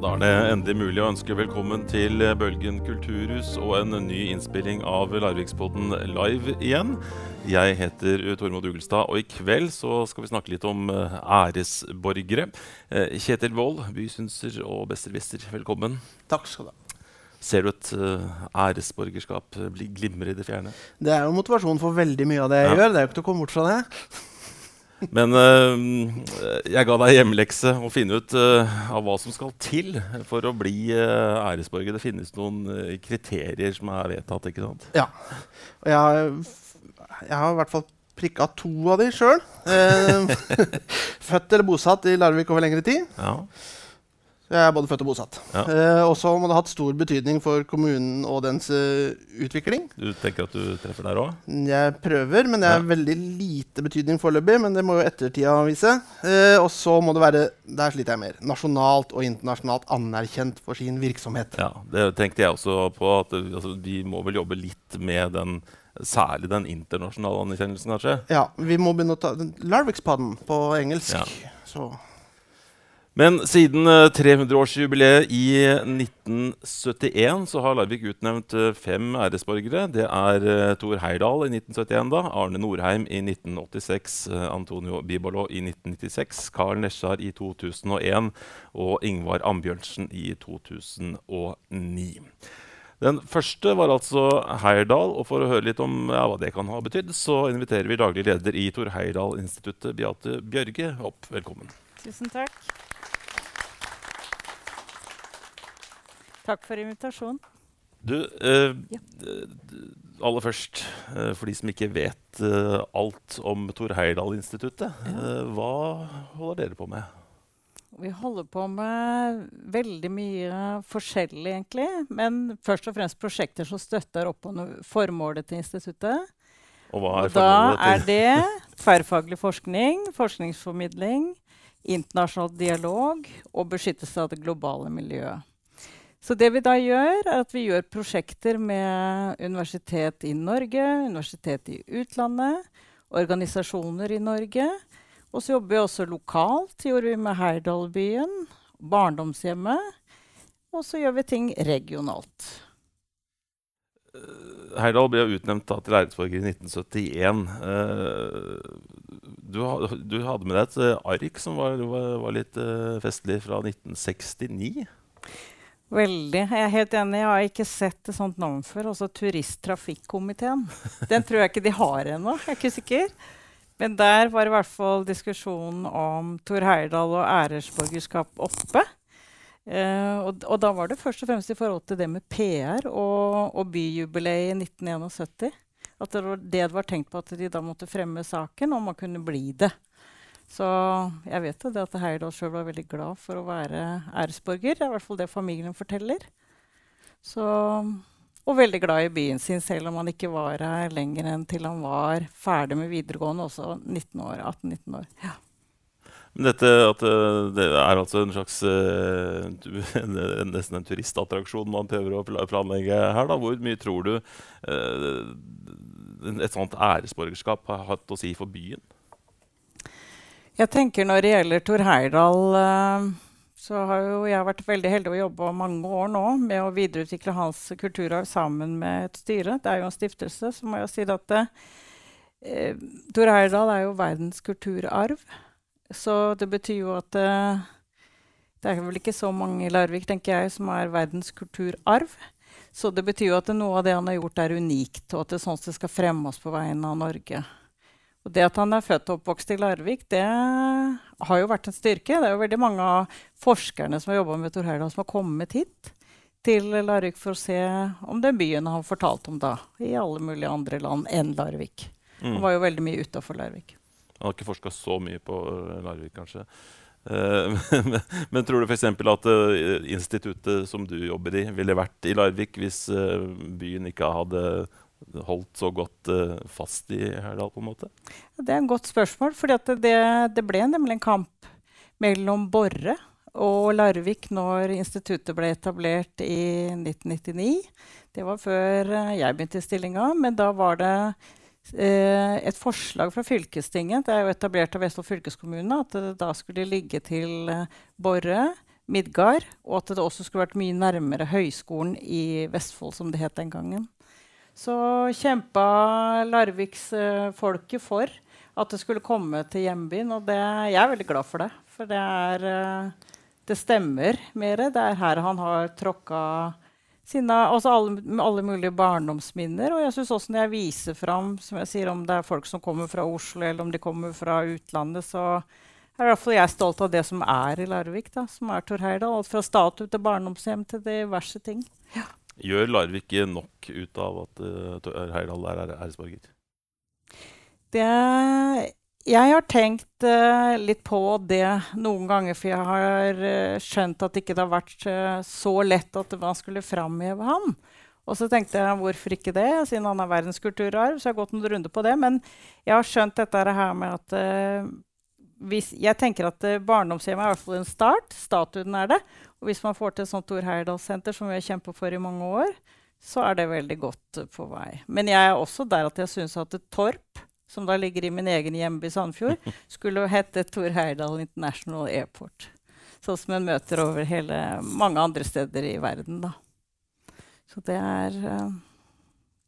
Da er det endelig mulig å ønske velkommen til Bølgen kulturhus og en ny innspilling av Larvikspodden live igjen. Jeg heter Tormod Ugelstad, og i kveld så skal vi snakke litt om eh, æresborgere. Eh, Kjetil Wold, bysynser og besserwisser, velkommen. Takk skal du ha. Ser du et uh, æresborgerskap glimre i det fjerne? Det er jo motivasjonen for veldig mye av det jeg ja. gjør. Det er jo ikke til å komme bort fra det. Men uh, jeg ga deg hjemmelekse å finne ut uh, av hva som skal til for å bli uh, æresborger. Det finnes noen kriterier som er vedtatt, ikke sant? Ja. Og jeg jeg har i hvert fall prikka to av de sjøl. født eller bosatt i Larvik over lengre tid. Ja. Jeg er både født og bosatt. Ja. Eh, og så må det ha hatt stor betydning for kommunen og dens uh, utvikling. Du tenker at du treffer der òg? Jeg prøver, men det er ja. veldig lite betydning foreløpig. Men det må jo ettertida vise. Eh, og så må det være der sliter jeg mer, nasjonalt og internasjonalt anerkjent for sin virksomhet. Ja, Det tenkte jeg også på. at altså, Vi må vel jobbe litt med den Særlig den internasjonale anerkjennelsen, kanskje? Ja, vi må begynne å ta Larvikspodden på engelsk. Ja. Så men siden 300-årsjubileet eh, i 1971 så har Larvik utnevnt eh, fem æresborgere. Det er Thor Heyerdahl i 1971, da, Arne Norheim i 1986, uh, Antonio Bibolo i 1996, Carl Nesjar i 2001 og Ingvar Ambjørnsen i 2009. Den første var altså Heyerdahl. Og for å høre litt om ja, hva det kan ha betydd, så inviterer vi daglig leder i Thor Heyerdahl-instituttet, Beate Bjørge, opp. Velkommen. Tusen takk. Takk for invitasjonen. Du, eh, ja. aller først, eh, for de som ikke vet eh, alt om Tor Heyerdahl-instituttet. Ja. Eh, hva holder dere på med? Vi holder på med veldig mye forskjellig, egentlig. Men først og fremst prosjekter som støtter opp om formålet til instituttet. Og hva er og da er det tverrfaglig forskning, forskningsformidling, internasjonal dialog og beskyttelse av det globale miljøet. Så det vi da gjør, er at vi gjør prosjekter med universitet i Norge, universitet i utlandet, organisasjoner i Norge. Og så jobber vi også lokalt. Gjorde vi med Heyerdahlbyen, barndomshjemmet. Og så gjør vi ting regionalt. Uh, Heyerdahl ble utnevnt til æresborger i 1971. Uh, du, hadde med deg et uh, ark som var, litt festlig, fra 1969. Veldig. Jeg er helt enig. Jeg har ikke sett et sånt navn før. Altså Turisttrafikkomiteen. Den tror jeg ikke de har ennå. Jeg er ikke sikker. Men der var i hvert fall diskusjonen om Tor Heyerdahl og æresborgerskap oppe. Uh, og, og, da var det først og fremst i forhold til det med PR og, og byjubileet i 1971. At det var det det var tenkt på at de da måtte fremme saken, om man kunne bli det. Så jeg vet jo det at Heyerdahl sjøl var veldig glad for å være æresborger. Det er i hvert fall det familien forteller. Så, og veldig glad i byen sin, selv om han ikke var her lenger enn til han var ferdig med videregående, også 19 år, 18-19 år. Ja. Men dette at eh, det er altså en slags uh, nesten en turistattraksjon man prøver å planlegge her, da. Hvor mye tror du uh, et sånt æresborgerskap har hatt å si for byen? Jeg tenker Når det gjelder Tor Heyerdahl, uh, så har jo jeg vært veldig heldig å jobbe mange år nå med å videreutvikle hans kulturarv sammen med et styre. Det er jo en stiftelse. Så må jeg si at uh, Tor Heyerdahl er jo verdens kulturarv. Så det betyr jo at uh, det er vel ikke så mange i Larvik tenker jeg, som er verdens kulturarv. Så det betyr jo at noe av det han har gjort, er unikt, og at det er sånn det skal fremme oss på vegne av Norge. Og det at han er født og oppvokst i Larvik, det har jo vært en styrke. Det er jo veldig mange av forskerne som har jobba med Tor Heyerdahl, som har kommet hit til Larvik for å se om den byen han fortalte om da, i alle mulige andre land enn Larvik. Mm. Han var jo veldig mye utafor Larvik. Han har ikke forska så mye på eh, Larvik, kanskje. Uh, men, men, tror du f.eks. at uh, instituttet som du jobber i, ville vært i Larvik hvis uh, byen ikke hadde holdt så godt uh, fast i Herdal? på en måte? Det er et godt spørsmål. For det, det, ble nemlig en kamp mellom Borre og Larvik når instituttet ble etablert i 1999. Det var før uh, jeg begynte i stillinga, men da var det eh, et forslag fra fylkestinget det er jo etablert av Vestfold fylkeskommune, at det da skulle ligge til Borre Midgard, og at det også skulle vært mye nærmere Høgskolen i Vestfold, som det het den gangen. Så kjempa Larviksfolket for at det skulle komme til hjembyen, og det, jeg er veldig glad for det. For det, er, eh, det stemmer mer. Det er her han har tråkka sine, altså alle, alle, mulige barndomsminner. Og jeg syns også når jeg viser fram som jeg sier, om det er folk som kommer fra Oslo, eller om de kommer fra utlandet, så er i hvert fall jeg stolt av det som er i Larvik, da, som er Tor Heyerdahl. Alt fra statue til barndomshjem til diverse ting. Ja. Gjør Larvik nok ut av at uh, Heyerdahl er æresborger? Det jeg har tenkt uh, litt på det noen ganger, for jeg har uh, skjønt at det ikke har vært uh, så lett at man skulle framheve ham. Og så tenkte jeg hvorfor ikke det, siden han er verdenskulturarv. Så jeg har gått en runde på det. Men jeg har skjønt dette her med at hvis, Jeg tenker at barndomshjemmet er i hvert fall en start. Statuen er det. Og hvis man får til et sånt Tor Heyerdahl-senter, som vi har kjempet for i mange år, så er det veldig godt på vei. Men jeg er også der at jeg syns at Torp som da ligger i min egen hjemby Sandfjord, skulle hete Tor Heyerdahl International Airport. Sånn som en møter over hele, mange andre steder i verden. Da. Så det er uh,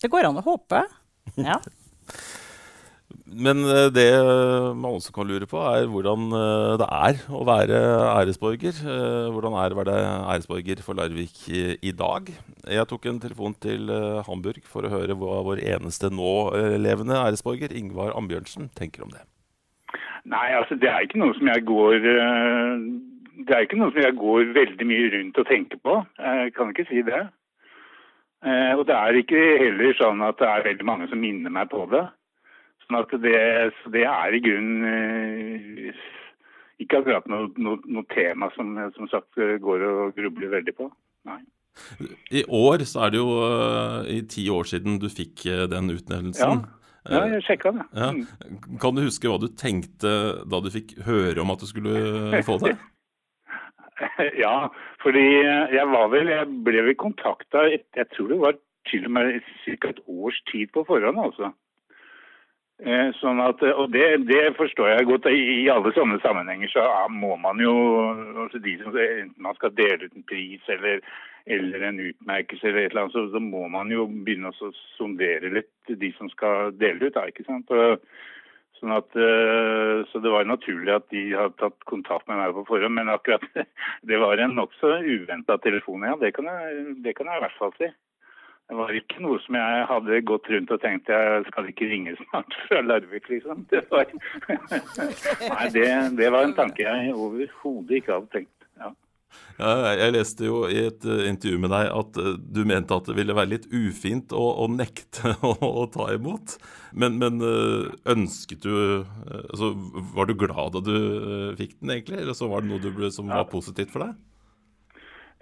Det går an å håpe. Ja. Men eh, det man også kan lure på, er hvordan eh, det er å være æresborger. Eh, hvordan er det å være æresborger for Larvik i dag? Jeg tok en telefon til Hamburg for å høre hva vår eneste nå-levende æresborger, Ingvar Ambjørnsen, tenker om det. Nei, altså det er ikke noe som jeg går Det er ikke noe som jeg går veldig mye rundt og tenker på. Jeg kan ikke si det. Og det er ikke heller sånn at det er veldig mange som minner meg på det. Sånn at det, det er i grunnen eh, ikke akkurat noe, noe, noe tema som, som sagt går og grubler veldig på. Nei. I år så er det jo uh, i ti år siden du fikk den utnevnelsen. Ja. Ja, jeg sjekka det. Ja. Mm. Kan du huske hva du tenkte da du fikk høre om at du skulle få det? ja, fordi jeg var vel Jeg ble vel kontakta Jeg tror det var til og med ca. et års tid på forhånd, altså. Eh, sånn at, og det, det, forstår jeg godt. I alle sånne sammenhenger så må man jo altså de som, Enten man skal dele ut en pris eller, eller en utmerkelse, eller et eller annet, så, så, må man jo begynne å sondere litt de som skal dele ut. Da, ikke sant? Sånn at, eh, så det var naturlig at de hadde tatt kontakt med meg på forhånd. Men akkurat det var en nokså uventa telefon, ja. Det kan, jeg, det kan jeg i hvert fall si. Det var ikke noe som jeg hadde gått rundt og tenkt jeg skal ikke ringe snart fra Larvik, liksom. Det var, Nei, det, det var en tanke jeg overhodet ikke hadde tenkt. Ja. Jeg leste jo i et uh, intervju med deg at uh, du mente at det ville være litt ufint å, å nekte å, å, ta imot. Men, men uh, ønsket du altså, Var du glad da du fikk den, egentlig? Eller så var det noe du ble, som var positivt for deg?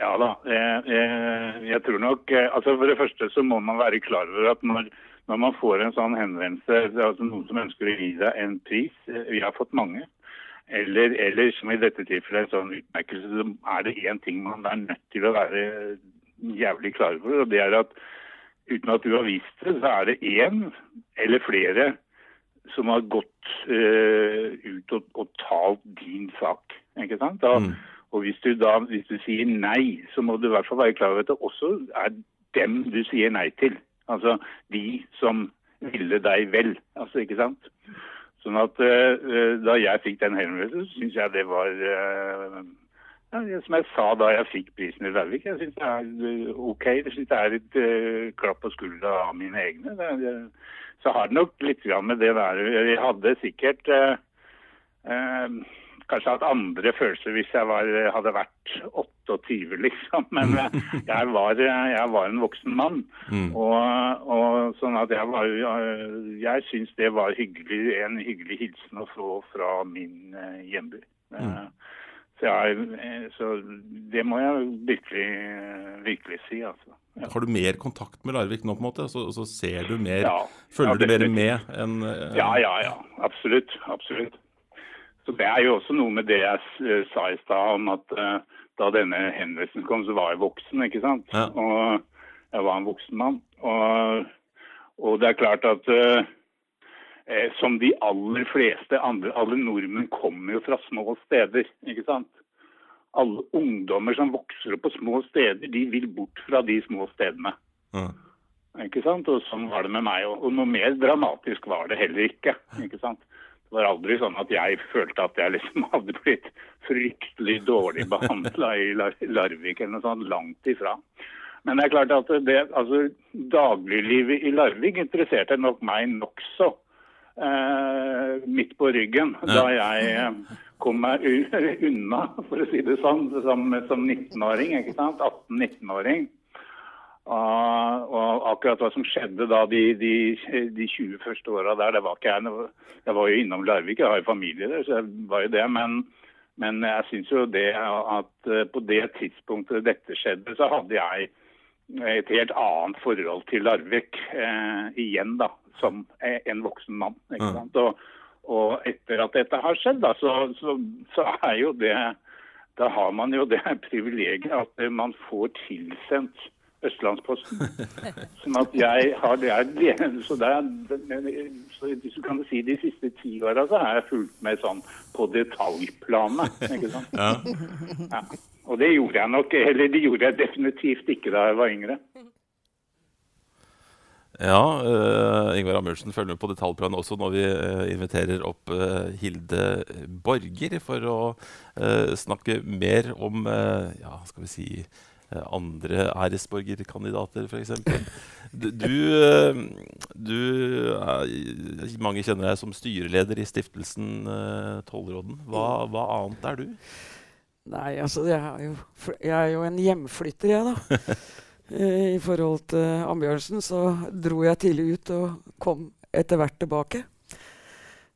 Ja da. Jeg, jeg, jeg, tror nok eh, altså For det første så må man være klar over at når, når man får en sånn henvendelse, altså noen som ønsker å gi deg en pris eh, Vi har fått mange. Eller, eller som i dette tilfellet en sånn utmerkelse, så er det én ting man er nødt til å være jævlig klar over. og det er at Uten at du har vist det, så er det én eller flere som har gått uh, ut og, og, talt din sak. ikke sant? Da, mm og hvis du da hvis du sier nei, så må du i hvert fall være klar over at det også er dem du sier nei til. Altså de som ville deg vel. Altså, ikke sant? Sånn at uh, da jeg fikk den henvendelsen, syns jeg det var uh, ja, Som jeg sa da jeg fikk prisen i Larvik, jeg syns det er OK. Jeg syns det er et uh, klapp på skuldra av mine egne. Det, det, så har det nok litt med det der Jeg hadde sikkert kanskje hatt andre følelser hvis jeg var, hadde vært 28, liksom. Men jeg var, jeg var en voksen mann. Mm. Og, og, sånn at jeg var Jeg syns det var hyggelig, en hyggelig hilsen å få fra min uh, hjemby. Mm. Så, jeg, så, det må jeg virkelig, virkelig si, altså. Ja. Har du mer kontakt med Larvik nå, på en måte? Så, så ser du mer ja, Følger ja, du mer med enn en... Ja, ja, ja. Absolutt. Absolutt. Så Det er jo også noe med det jeg eh, sa i stad om at uh, da denne henvendelsen kom, så var jeg voksen. ikke sant? Ja. Og jeg var en voksen mann. Og, og det er klart at uh, eh, som de aller fleste andre, alle nordmenn kommer jo fra små steder. ikke sant? alle ungdommer som vokser opp på små steder, de vil bort fra de små stedene. Ja. Ikke sant? Og sånn var det med meg. Og, og noe mer dramatisk var det heller ikke. ikke sant? Det var aldri sånn at jeg følte at jeg liksom hadde blitt fryktelig dårlig behandla i Larvik eller noe sånt. Langt ifra. Men det er klart at det, altså, dagliglivet i Larvik interesserte nok meg nokså eh, midt på ryggen da jeg eh, kom meg unna, for å si det sånn, som, som 19-åring. ikke sant? 18-19-åring. Og, og akkurat hva som skjedde da de, de, de 20 første åra der, det var ikke jeg. Jeg var jo innom Larvik, jeg har jo familie der, så jeg var jo det. Men, men jeg syns jo det at eh, på det tidspunktet dette skjedde, så hadde jeg et helt annet forhold til Larvik eh, igjen, da. Som en voksen mann. ikke sant? Og, og etter at dette har skjedd, da, så, så, så er jo det Da har man jo det privilegiet at man får tilsendt Østlandsposten. Sånn at jeg har det er, så, er, så hvis du kan si De siste ti åra så har jeg fulgt med sånn på detaljplanet. ikke sant? Ja. Ja. Og det gjorde jeg nok, eller det gjorde jeg definitivt ikke da jeg var yngre. Ja, uh, Ingvar Amundsen følger med på detaljplanen også når vi uh, inviterer opp uh, Hilde Borger for å snakke mer om ja, skal vi si andre æresborgerkandidater, f.eks. Du, du, eh, er, Mange kjenner deg som styreleder i stiftelsen eh, Tollråden. Hva, hva annet er du? Nei, altså jeg er jo, jeg er jo en hjemflytter, jeg, da. Eh, I forhold til Ambjørnsen så dro jeg tidlig ut og kom etter hvert tilbake.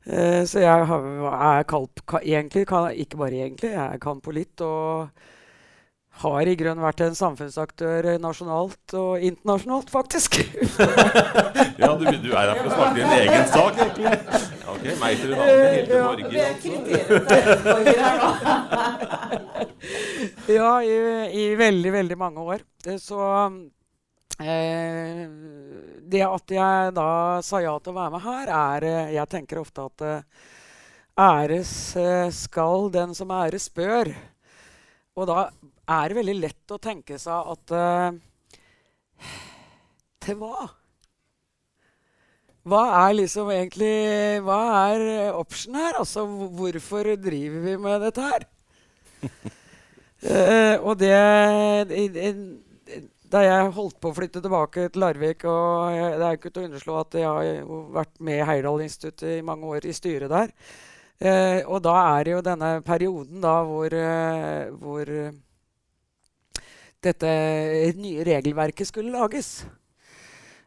Eh, så jeg har, er kalt egentlig, kan, ikke bare egentlig, jeg er kanpolitt og har i grunnen vært en samfunnsaktør nasjonalt og internasjonalt, faktisk. Ja, du, du er her for å snakke en egen sak, egentlig. Ja, ok, Meg til navnet Hilde Norge. altså. ja, i, i veldig, veldig mange år. Eh, Så eh, Det at jeg da sa ja til å være med her, er eh, Jeg tenker ofte at eh, æres skal den som æres bør. Og da er det veldig lett å tenke seg at uh, Til hva? Hva er liksom egentlig Hva er eh, option her? Altså, hvorfor driver vi med dette her? uh, og det Da jeg holdt på å flytte tilbake til Larvik og jeg, Det er ikke til å underslå at jeg har vært med i Heyerdahl-instituttet i mange år i styret der. Eh, og da er det jo denne perioden da hvor, eh, hvor eh, dette nye regelverket skulle lages.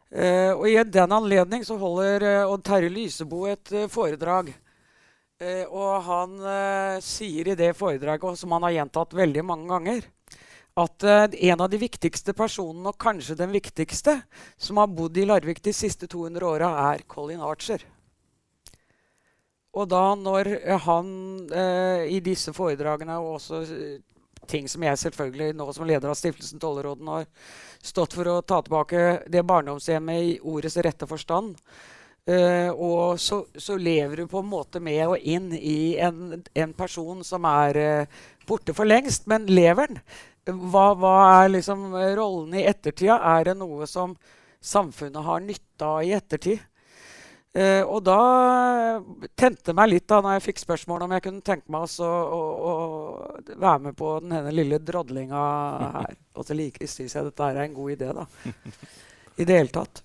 Uh, og I den anledning så holder uh, Odd Terje Lysebo et uh, foredrag. Og han sier i det foredraget, som han har gjentatt veldig mange ganger, at en av de viktigste personene, og kanskje den viktigste, som har bodd i Larvik de siste 200 åra, er Colin Archer. Og da når han i disse foredragene, og også ting som jeg selvfølgelig nå som leder av Stiftelsen Tolleråden har stått for å ta tilbake det barndomshjemmet i ordets rette forstand, Uh, og så, så lever du på en måte med og inn i en, en person som er uh, borte for lengst, men lever den? Hva, hva er liksom rollen i ettertida? Er det noe som samfunnet har nytte av i ettertid? Eh, og da tente meg litt da når jeg fikk spørsmål om jeg kunne tenke meg også å, å være med på denne lille drodlinga her. Og så like syns jeg dette er en god idé, da. I det hele tatt.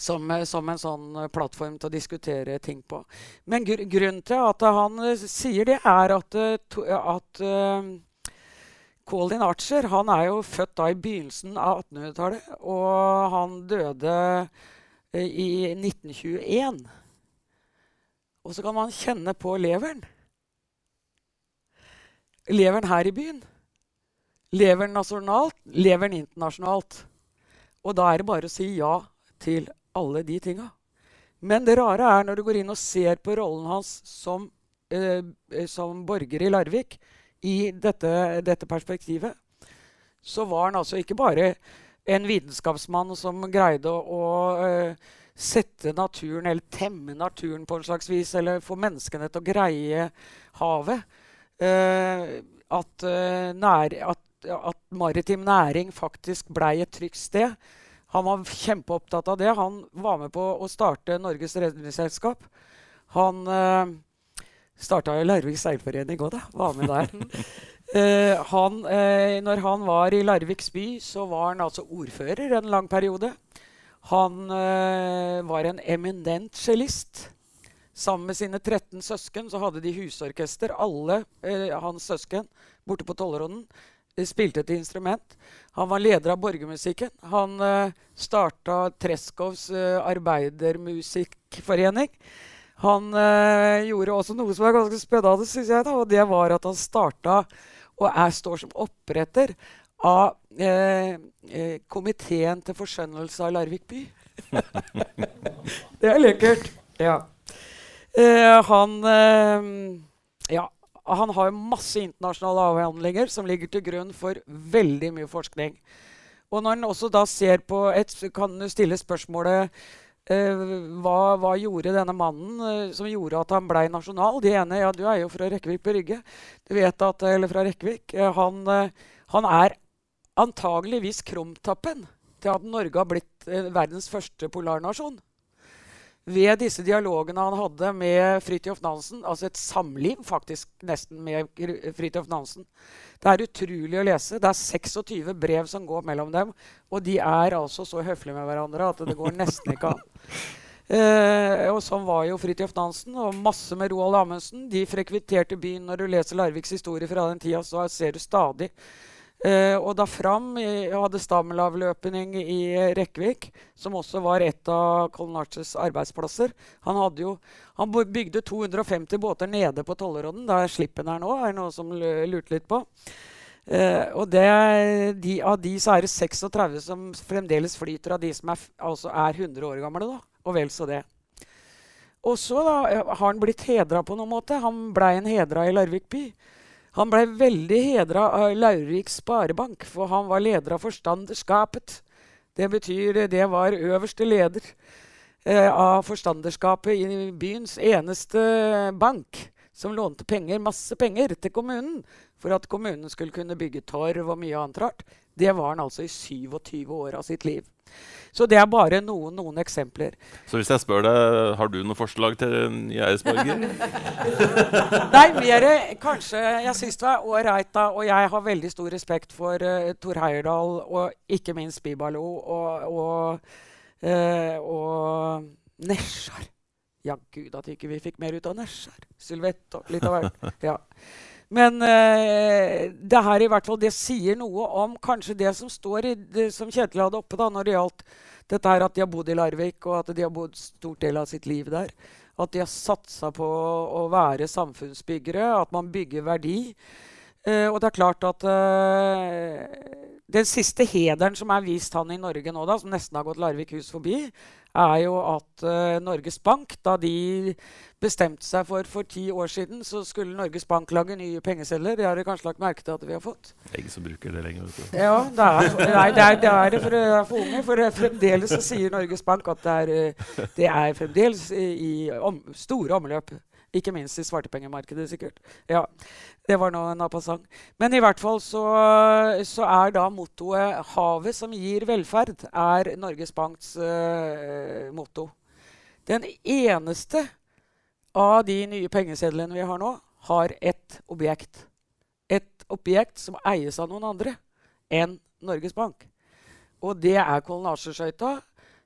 Som, eh, som en sånn eh, plattform til å diskutere ting på. Men gr grunnen til at han eh, sier det, er at, eh, at eh, Colin Archer han er jo født da i begynnelsen av 1800-tallet, og han døde eh, i 1921. Og så kan man kjenne på leveren. Leveren her i byen. Leveren nasjonalt, leveren internasjonalt. Og da er det bare å si ja til alle de tinga. Men det rare er når du går inn og ser på rollen hans som, eh, eh, som borger i Larvik i dette, dette perspektivet, så var han altså ikke bare en vitenskapsmann som greide å, å eh, sette naturen, eller temme naturen på en slags vis, eller få menneskene til å greie havet. Eh, at, uh, nær, at, at, maritim næring faktisk blei et trygt sted. Han var kjempeopptatt av det. Han var med på å starte Norges redningsselskap. Han eh, starta jo Larvik seilforening òg, da. Var med der. Uh, han, uh, når han var i Larviks by, så var han altså ordfører en lang periode. Han uh, var en eminent cellist. Sammen med sine 13 søsken så hadde de husorkester. Alle hans søsken borte på Tollerodden eh, spilte et instrument. Han var leder av borgermusikken. Han starta Treskovs eh, arbeidermusikkforening. Han eh, gjorde også noe som er ganske spennende, syns jeg. Da, og det var at han starta og jeg står som oppretter av eh, eh, komiteen til forskjønnelse av Larvik by. det er lekkert. Ja. Eh, han eh, Ja, han har masse internasjonale avhandlinger som ligger til grunn for veldig mye forskning. Og når en også da ser på et, kan du stille spørsmålet hva, hva, gjorde denne mannen som gjorde at han blei nasjonal? De ene, ja, du er jo fra Rekkevik på Rygge. Du vet at, Eller fra Rekkevik. Han, han, er antageligvis krumtappen til at Norge har blitt verdens første polarnasjon ved disse dialogene han hadde med Fridtjof Nansen, altså et samliv faktisk nesten med Fridtjof Nansen. Det er utrolig å lese. Det er 26 brev som går mellom dem. Og de er altså så høflige med hverandre at det går nesten ikke an. Eh, og sånn var jo Fridtjof Nansen og masse med Roald Amundsen. De frekventerte byen. Når du leser Larviks historie fra den tida, så ser du stadig Uh, og da Fram hadde stammelavløpning i Rekkvik, som også var et av Colnarches arbeidsplasser Han, jo, han, bygde 250 båter nede på Tollerodden, der Slippen er nå. er noe som lurte litt på. Eh, og det, de, Av de så er det 36 som fremdeles flyter, av de som er, altså er 100 år gamle. da, Og vel så det. Og så har han blitt hedra på noen måte. Han blei en hedra i Larvik by. Han ble veldig hedra av Laurik Sparebank, for han var leder av forstanderskapet. Det betyr det var øverste leder eh, av forstanderskapet i byens eneste bank, som lånte penger, masse penger til kommunen for at kommunen skulle kunne bygge torv og mye annet rart. Det var han altså i 27 år av sitt liv. Så det er bare noen, noen, eksempler. Så hvis jeg spør deg, har du noe forslag til en æresborger? Nei, mer kanskje Jeg syns det var ålreit, da. Og jeg har veldig stor respekt for uh, Tor Heyerdahl og ikke minst Bibalo og, og, uh, og Nesjar. Ja, gud at ikke vi fikk mer ut av Nesjar. Sylvett og litt av hvert. Ja. Men uh, det her i hvert fall, det sier noe om kanskje det som står i det som Kjetil hadde oppe da, når det gjaldt dette her at de har bodd i Larvik, og at de har bodd stort del av sitt liv der. At de har satsa på å være samfunnsbyggere, at man bygger verdi. Uh, og det er klart at uh, den siste hederen som er vist han i Norge nå, da, som nesten har gått Larvik hus forbi, er jo at uh, Norges Bank, da de bestemte seg for for ti år siden, så skulle Norges Bank lage nye pengeceller. Det har dere kanskje lagt merke til at vi har fått? Det er ingen som bruker det lenger. vet du. Ja, det er, nei, det er, det er for, for, unge. For fremdeles så sier Norges Bank at det er, eh, det er fremdeles i, i om, store omløp. Ikke minst i svartepengemarkedet, sikkert. Ja, Det var nå en apassant. Men i hvert fall så, så, er da mottoet 'Havet som gir velferd' er Norges Banks uh, motto. Den eneste av de nye pengesedlene vi har nå, har ett objekt. Et objekt som eies av noen andre enn Norges Bank. Og det er kolonnasjeskøyta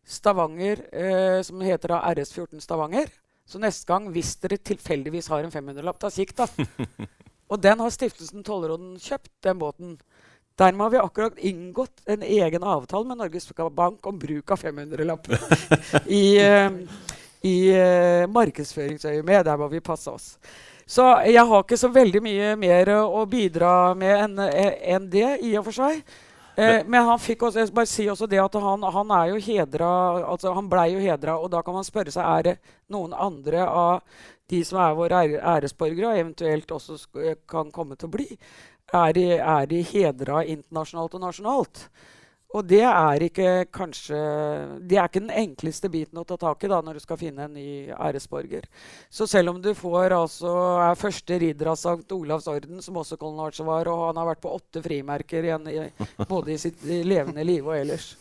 Stavanger, eh, som heter da RS14 Stavanger. Så neste gang, hvis dere tilfeldigvis har en 500-lapp, ta sikt, da. Og den har Stiftelsen Tollråden kjøpt, den båten. Dermed har vi akkurat inngått en egen avtale med Norges Bank om bruk av 500-lapper i, uh, i uh, markedsføringsøyemed. Der må vi passe oss. Så jeg har ikke så veldig mye mer å bidra med enn en det, i og for seg. Eh, men han fikk også, jeg bare si også det at han, han er jo hedra altså Han blei jo hedra, og da kan man spørre seg er det noen andre av de som er våre æresborgere, og eventuelt også kan komme til å bli, er de, er de hedra internasjonalt og nasjonalt? Og det er ikke kanskje Det er ikke den enkleste biten å ta tak i da når du skal finne en ny æresborger. Så selv om du får altså er første ridder av St. Olavs orden, som også Archer var, og han har vært på åtte frimerker igjen, i, både i sitt levende liv og ellers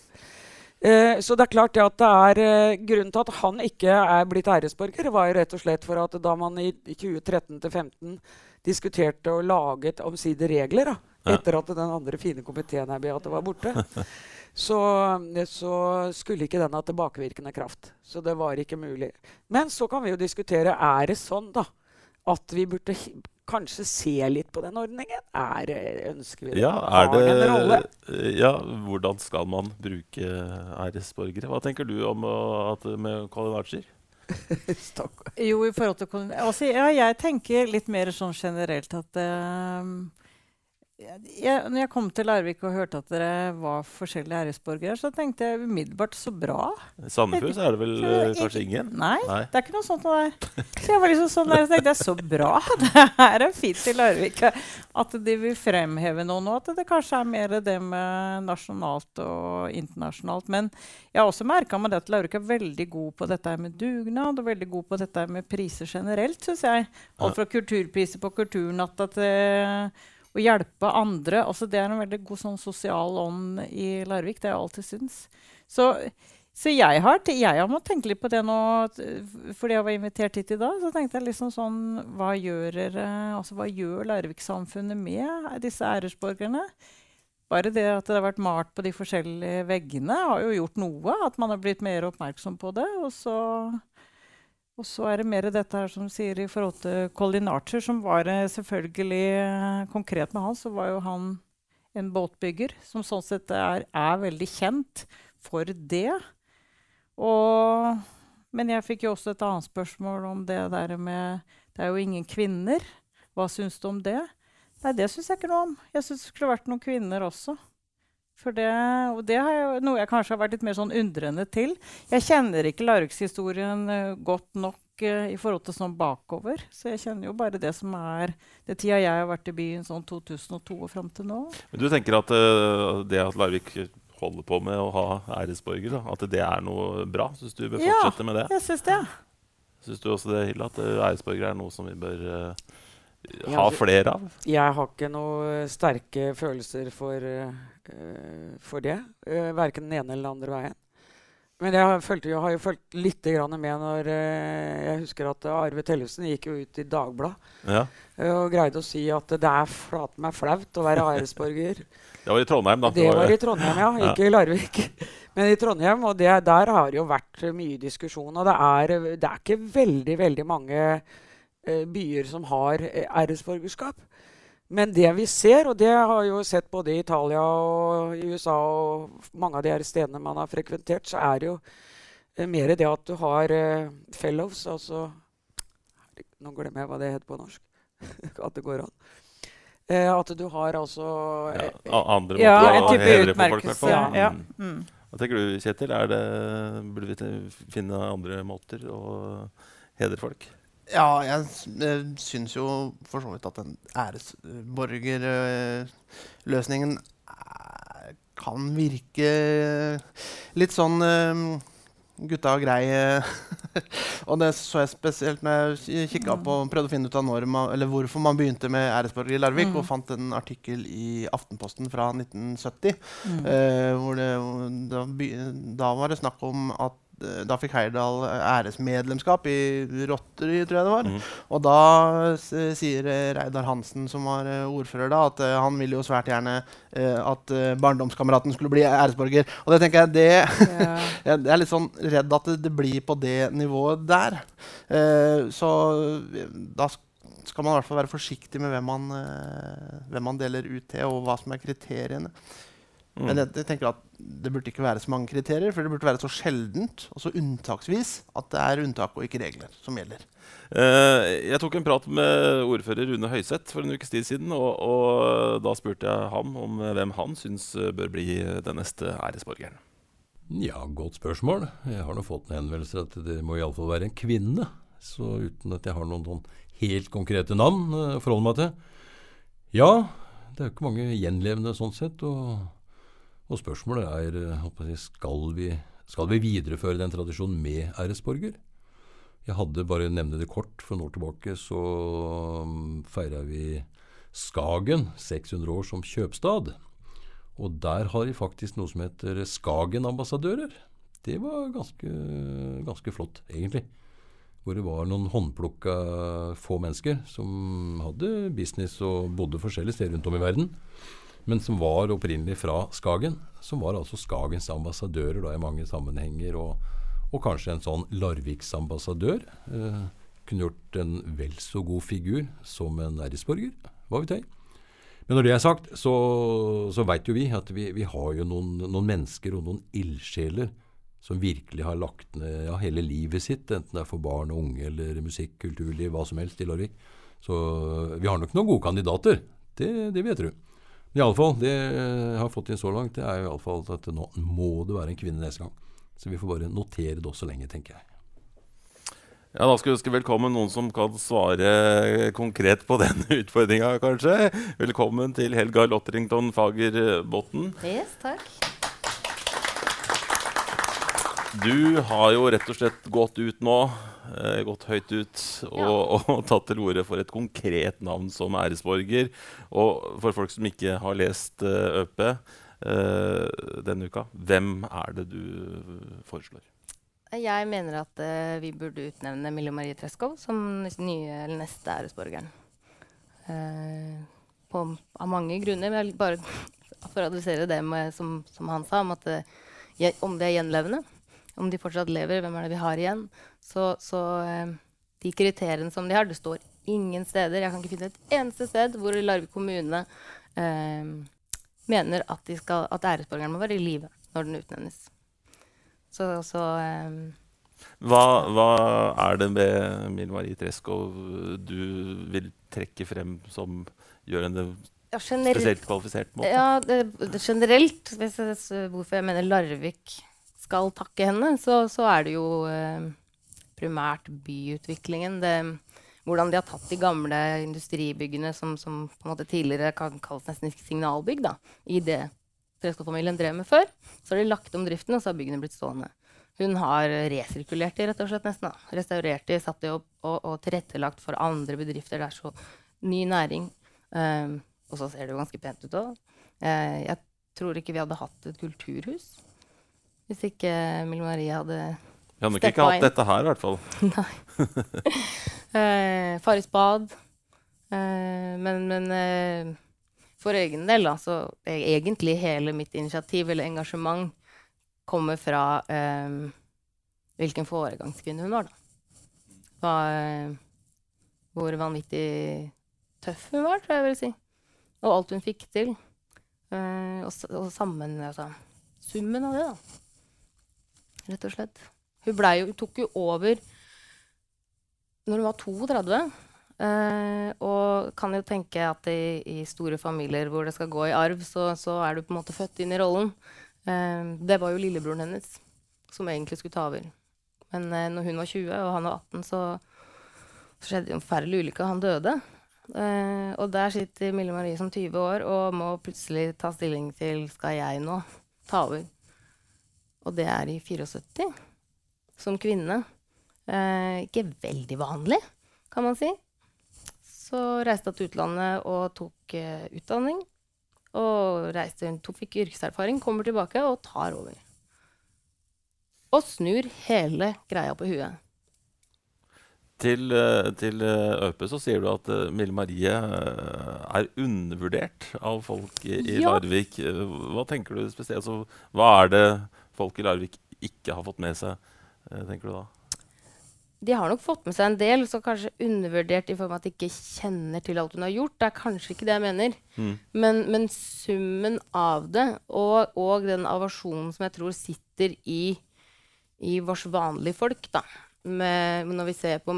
eh, Så det er klart at det er eh, grunnen til at han ikke er blitt æresborger, var jo rett og slett for at da man i 2013-2015 diskuterte og laget et omsider regler da, etter at den andre fine komiteen her Beate, var borte, så, så, skulle ikke den ha tilbakevirkende kraft. Så det var ikke mulig. Men så kan vi jo diskutere er det sånn da, at vi burde kanskje se litt på den ordningen. Er, ønsker vi det? Ja, er det, ja, hvordan skal man bruke æresborgere? Hva tenker du om at, med Colin Archer? jo, i forhold til altså, ja, Jeg tenker litt mer sånn generelt at uh, jeg, når jeg kom til Larvik og hørte at dere var forskjellige æresborgere, så tenkte jeg umiddelbart så bra. I Sandefjord så er det vel uh, kanskje ingen? Nei, nei, det er ikke noe sånt der. Så jeg var liksom sånn der, så tenkte jeg så bra. Det er fint i Larvik at de vil fremheve noe nå. At det kanskje er mer det med nasjonalt og internasjonalt. Men jeg har også merka meg at Larvik er veldig god på dette med dugnad og veldig god på dette med priser generelt, syns jeg. Alt fra kulturpriser på kulturnatta til å hjelpe andre. Altså, det er en veldig god sånn, sosial ånd i Larvik. Det har jeg alltid syntes. Så, så jeg, har, har måttet tenke litt på det nå, fordi jeg var invitert hit i dag. Så tenkte jeg liksom sånn Hva gjør, altså, gjør Larvik-samfunnet med disse æresborgerne? Bare det at det har vært malt på de forskjellige veggene, har jo gjort noe. At man har blitt mer oppmerksom på det. Og så og så er det mer dette her som sier i forhold til Colin Archer, som var eh, selvfølgelig eh, konkret med han, så var jo han en båtbygger som sånn sett er, er veldig kjent for det. Og, men jeg fikk jo også et annet spørsmål om det der med Det er jo ingen kvinner. Hva syns du om det? Nei, det syns jeg ikke noe om. Jeg syns det skulle vært noen kvinner også. For det, og det er noe jeg kanskje har vært litt mer sånn undrende til. Jeg kjenner ikke Larvikshistorien uh, godt nok uh, i forhold til sånn bakover. Så jeg kjenner jo bare det som er det tida jeg har vært i byen sånn 2002 og fram til nå. Men du tenker at uh, det at Larvik holder på med å ha æresborger, da, at det er noe bra? Syns du bør fortsette ja, med det? Ja, jeg syns det. Syns du også det, Hilde, at æresborger er noe som vi bør ha flere av? Jeg har ikke noen sterke følelser for uh, for det. Uh, verken den ene eller den andre veien. Men jeg har, følt, jeg har jo fulgt litt med når uh, Jeg husker at Arve Tellefsen gikk jo ut i Dagbladet ja. og greide å si at det er flaten meg flaut å være æresborger. det var i Trondheim, da. Det var i Trondheim, ja. Ikke ja. i Larvik. Men i Trondheim, og det, der har det jo vært mye diskusjon. Og det er, det er ikke veldig, veldig mange byer som har æresborgerskap. Men det vi ser, og det har jeg jo sett både i Italia og i USA og mange av de her stedene man har frekventert, så er det jo eh, mer det at du har fellows, altså Nå glemmer jeg hva det heter på norsk. at det går an. At du har altså ja, Andre måter ja, å hedre på folk, i Ja. Ja. Mm. Hva tenker du, Kjetil? Er det, burde vi finne andre måter å hedre folk? Ja, jeg, jeg syns jo for så vidt at den æresborgerløsningen uh, kan virke litt sånn uh, gutta og grei. og det så jeg spesielt når jeg kikka på og prøvde å finne ut av man, hvorfor man begynte med æresborger i Larvik, mm. og fant en artikkel i Aftenposten fra 1970. Mm. Eh, hvor det, da, da var det snakk om at Eh, da fikk Heyerdahl æresmedlemskap i Rotary, tror jeg det var. Mm. Og da sier Reidar Hansen, som var eh, ordfører da, at uh, han ville jo svært gjerne at barndomskameraten skulle bli æresborger. Og det tenker jeg det yeah. Jeg er litt sånn redd at det, det blir på det nivået der. så da skal man i hvert fall være forsiktig med hvem man, hvem man deler ut til, og hva som er kriteriene. Mm. Men jeg, jeg, tenker at det burde ikke være så mange kriterier, for det burde være så sjeldent og så unntaksvis at det er unntak og ikke regler som gjelder. Uh, jeg tok en prat med ordfører Rune Høiseth for en ukes tid siden. Og, og da spurte jeg ham om hvem han syns bør bli den neste æresborgeren. Ja, godt spørsmål. Jeg har nå fått en henvendelse at det må iallfall være en kvinne. Så uten at jeg har noen, noen helt konkrete navn å forholde meg til Ja, det er jo ikke mange gjenlevende sånn sett. og Og spørsmålet er eh, skal vi, skal vi videreføre den tradisjonen med æresborger? Jeg hadde bare nevne det kort. For noen år tilbake så um, feira vi Skagen 600 år som kjøpstad. Og der har de faktisk noe som heter Skagen-ambassadører. Det var ganske, ganske flott, egentlig. Hvor det var noen håndplukka få mennesker som hadde business og bodde forskjellige steder rundt om i verden men som var opprinnelig fra Skagen. Som var altså Skagens ambassadører da, i mange sammenhenger. Og, og kanskje en sånn Larviksambassadør eh, kunne gjort en vel så god figur som en æresborger. Hva vet jeg. Men når det er sagt, så, så veit jo vi at vi, vi har jo noen, noen, mennesker og noen ildsjeler som virkelig har lagt ned ja, hele livet sitt, enten det er for barn og unge eller musikk, kulturliv, hva som helst i Larvik. Så vi har nok noen gode kandidater. Det, det vil jeg tro. Iallfall, det jeg har fått inn så langt, det er jo iallfall at nå må det være en kvinne neste gang. Så vi får bare notere det også lenge, tenker jeg. Ja, Da skal vi ønske velkommen noen som kan svare konkret på den utfordringa, kanskje. Velkommen til Helga Lotterington Fagerbotn. Yes, takk. Du har jo rett og slett gått ut nå eh, gått høyt ut og, ja. og, tatt til orde for et konkret navn som æresborger. Og for folk som ikke har lest eh, ØP eh, denne uka, hvem er det du foreslår? Jeg mener at uh, vi burde utnevne Mille Marie Treskov som nye eller neste æresborgeren. På, av mange grunner. Men bare for å adressere det med, som, som, han sa, om, at, om det er gjenlevende om de fortsatt lever, hvem er det vi har igjen? Så, så eh, de kriteriene som de har, det står ingen steder. Jeg kan ikke finne et eneste sted hvor Larvik kommune eh, mener at, skal, at æresborgeren må være i live når den utnevnes. Så, så eh, hva, hva, er det med Mil Marie Treskov du vil trekke frem som gjør henne ja, spesielt kvalifisert? Måte? Ja, det, det generelt, hvorfor jeg mener Larvik skal takke henne, så, så er det jo eh, primært byutviklingen. Det, hvordan de har tatt de gamle industribyggene som, som på en måte tidligere kan kalles nesten signalbygg, da, i det Treskog-familien drev med før. Så har de lagt om driften, og så har byggene blitt stående. Hun har resirkulert de, rett og slett nesten. da. Restaurert de, satt de opp og, og, tilrettelagt for andre bedrifter. Det er så ny næring. Um, og så ser det jo ganske pent ut òg. Eh, jeg tror ikke vi hadde hatt et kulturhus hvis ikke Mille Marie hadde Vi hadde nok ikke hatt dette her, i hvert fall. Nei. eh, Farris bad. Eh, men, men eh, for egen del, da, så egentlig hele mitt initiativ eller engasjement kommer fra eh, hvilken foregangskvinne hun var, da. Hva, hvor vanvittig tøff hun var, tror jeg jeg vil si. Og alt hun fikk til. Eh, og, og sammen altså, Summen av det, da rett og slett. Hun, jo, hun tok jo over når hun var 32. Eh, og kan jo tenke at i, i, store familier hvor det skal gå i arv, så, så, er du på en måte født inn i rollen. Eh, det var jo lillebroren hennes som egentlig skulle ta over. Men eh, når hun var 20 og han var 18, så, så skjedde det en forferdelig ulykke. Han døde. Eh, og der sitter Mille Marie som 20 år og må plutselig ta stilling til skal jeg nå ta over og det er i 74, som kvinne. Eh, ikke veldig vanlig, kan man si. Så reiste jeg til utlandet og tok eh, utdanning. Og reiste, tok, fikk yrkeserfaring, kommer tilbake og tar over. Og snur hele greia på huet. Til, eh, til eh, Øpe så sier du at uh, Mille Marie er undervurdert av folk i, i ja. Larvik. Hva tenker du spesielt? Altså, hva er det folk i Larvik ikke har fått med seg, eh, tenker du da? De har nok fått med seg en del, så kanskje undervurdert i form av at de ikke kjenner til alt hun har gjort. Det er kanskje ikke det jeg mener. Mm. Men, men, summen av det, og, og den avasjonen som jeg tror sitter i, i vårs vanlige folk, da, med, når vi ser på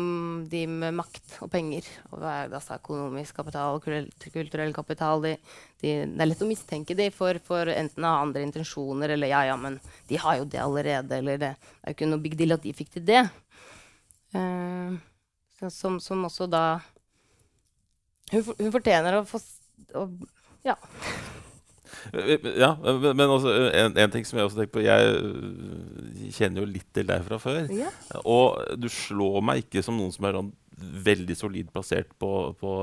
de med makt og penger, og altså økonomisk kapital og kulturell kapital de, de, Det er lett å mistenke dem for, for, enten å ha andre intensjoner eller ja, ja, men de har jo det allerede. Eller det, det er jo ikke noe big deal at de fikk til det. Uh, som, som, også da hun, hun, fortjener å få å, Ja. Ja, men, også, en, en ting som jeg også tenker på Jeg øh, kjenner jo litt til deg fra før. Ja. Og du slår meg ikke som noen som er sånn veldig solid plassert på, på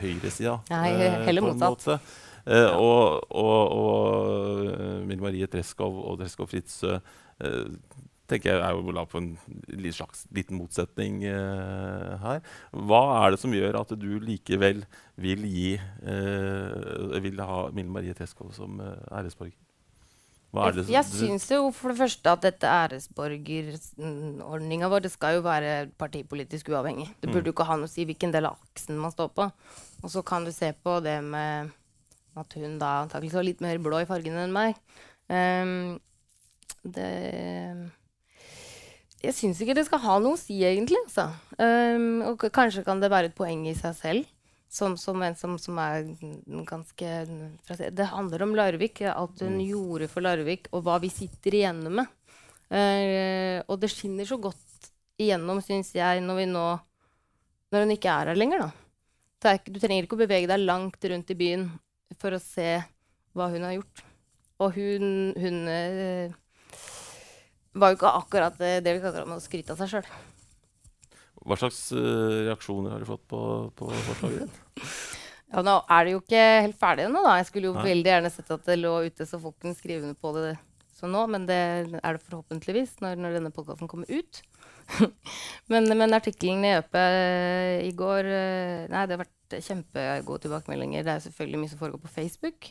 høyresida. Nei, eh, heller motsatt. Eh, og og, og eh, Mill Marie Treskov og Treskov Fritzøe eh, tenker jeg er jo la på en slags liten motsetning eh, her. Hva er det som gjør at du likevel vil gi eh, vil ha Mille Marie Treskov som eh, æresborger? Er Jeg, jeg syns jo for det første at dette æresborgerordninga vår det skal jo være partipolitisk uavhengig. Det Mm. burde jo ikke ha noe å si hvilken del av aksen man står på. Og så kan du se på det med at hun da antakeligvis var litt mer blå i fargene enn meg. Um, det Jeg syns ikke det skal ha noe å si, egentlig. Altså. Um, og kanskje kan det være et poeng i seg selv. Som, som en som, som er mm, ganske Det handler om Larvik, alt hun gjorde for Larvik, og hva vi sitter igjennom med. Uh, og det skinner så godt igjennom, syns jeg, når vi nå Når hun ikke er her lenger, da. Er, du trenger ikke å bevege deg langt rundt i byen for å se hva hun har gjort. Og hun, hun eh, var jo ikke akkurat eh, det vi kaller å skryte av seg sjøl. Hva slags uh, reaksjoner har du fått på, på forslaget ditt? Ja, nå er det jo ikke helt ferdig ennå. Jeg skulle jo Nei. veldig gjerne sett at det lå ute, så folk kunne skrive under på det som nå, men det er det forhåpentligvis når, når denne podkasten kommer ut. men, men artikkelen i Øpe i går eh, Nei, det har vært kjempegode tilbakemeldinger. Det er selvfølgelig mye som foregår på Facebook.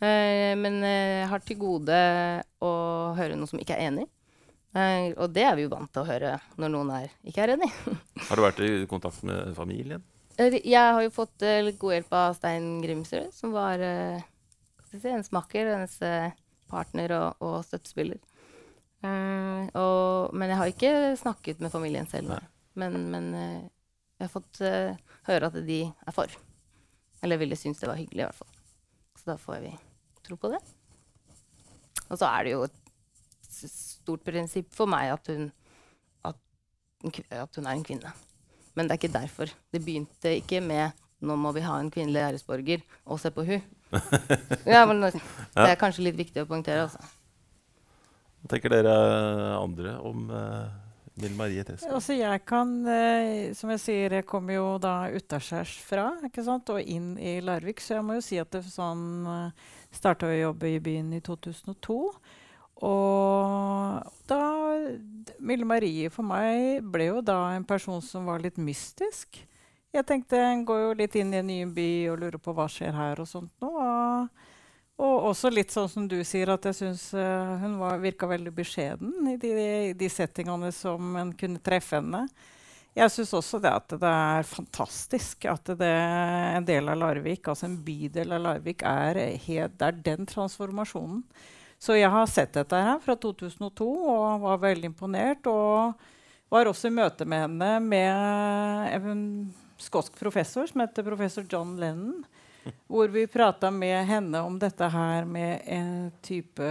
Eh, men eh, jeg har til gode å høre noe som ikke er enig. Eh, og det er vi jo vant til å høre når noen er, ikke er enig. Har du vært i kontakt med familien? Eh, Jeg har jo fått uh, god hjelp av Stein Grimsrud, som var jeg si, hennes makker, hennes partner og, og støttespiller. Uh, og, men jeg har ikke snakket med familien selv. Nei. Men, men jeg har fått høre at de er for. Eller ville synes det var hyggelig, i hvert fall. Så da får vi tro på det. Og så er det jo et stort prinsipp for meg at hun, at, at hun er en kvinne. Men det er ikke derfor. Det begynte ikke med 'nå må vi ha en kvinnelig æresborger', og se på hun. ja, men det er kanskje litt viktig å poengtere. Altså. Hva tenker dere andre om uh, Mill Marie Treskov? Altså jeg kan, uh, som jeg sier, jeg kommer jo da utaskjærs fra ikke sant? og inn i Larvik, så jeg må jo si at det sånn uh, starta å jobbe i byen i 2002. Og da Mille Marie for meg ble jo da en person som var litt mystisk. Jeg tenkte en går jo litt inn i en ny by og lurer på hva skjer her og sånt nå. Og, og også litt sånn som du sier, at jeg syns uh, hun var, virka veldig beskjeden i de, de settingene som en kunne treffe henne. Jeg syns også det at det er fantastisk at det, en del av Larvik, altså en bydel av Larvik, er, helt, det er den transformasjonen. Så jeg har sett dette her fra 2002 og var veldig imponert. Og var også i møte med henne med en skotsk professor som heter professor John Lennon. Hvor vi prata med henne om dette her med en type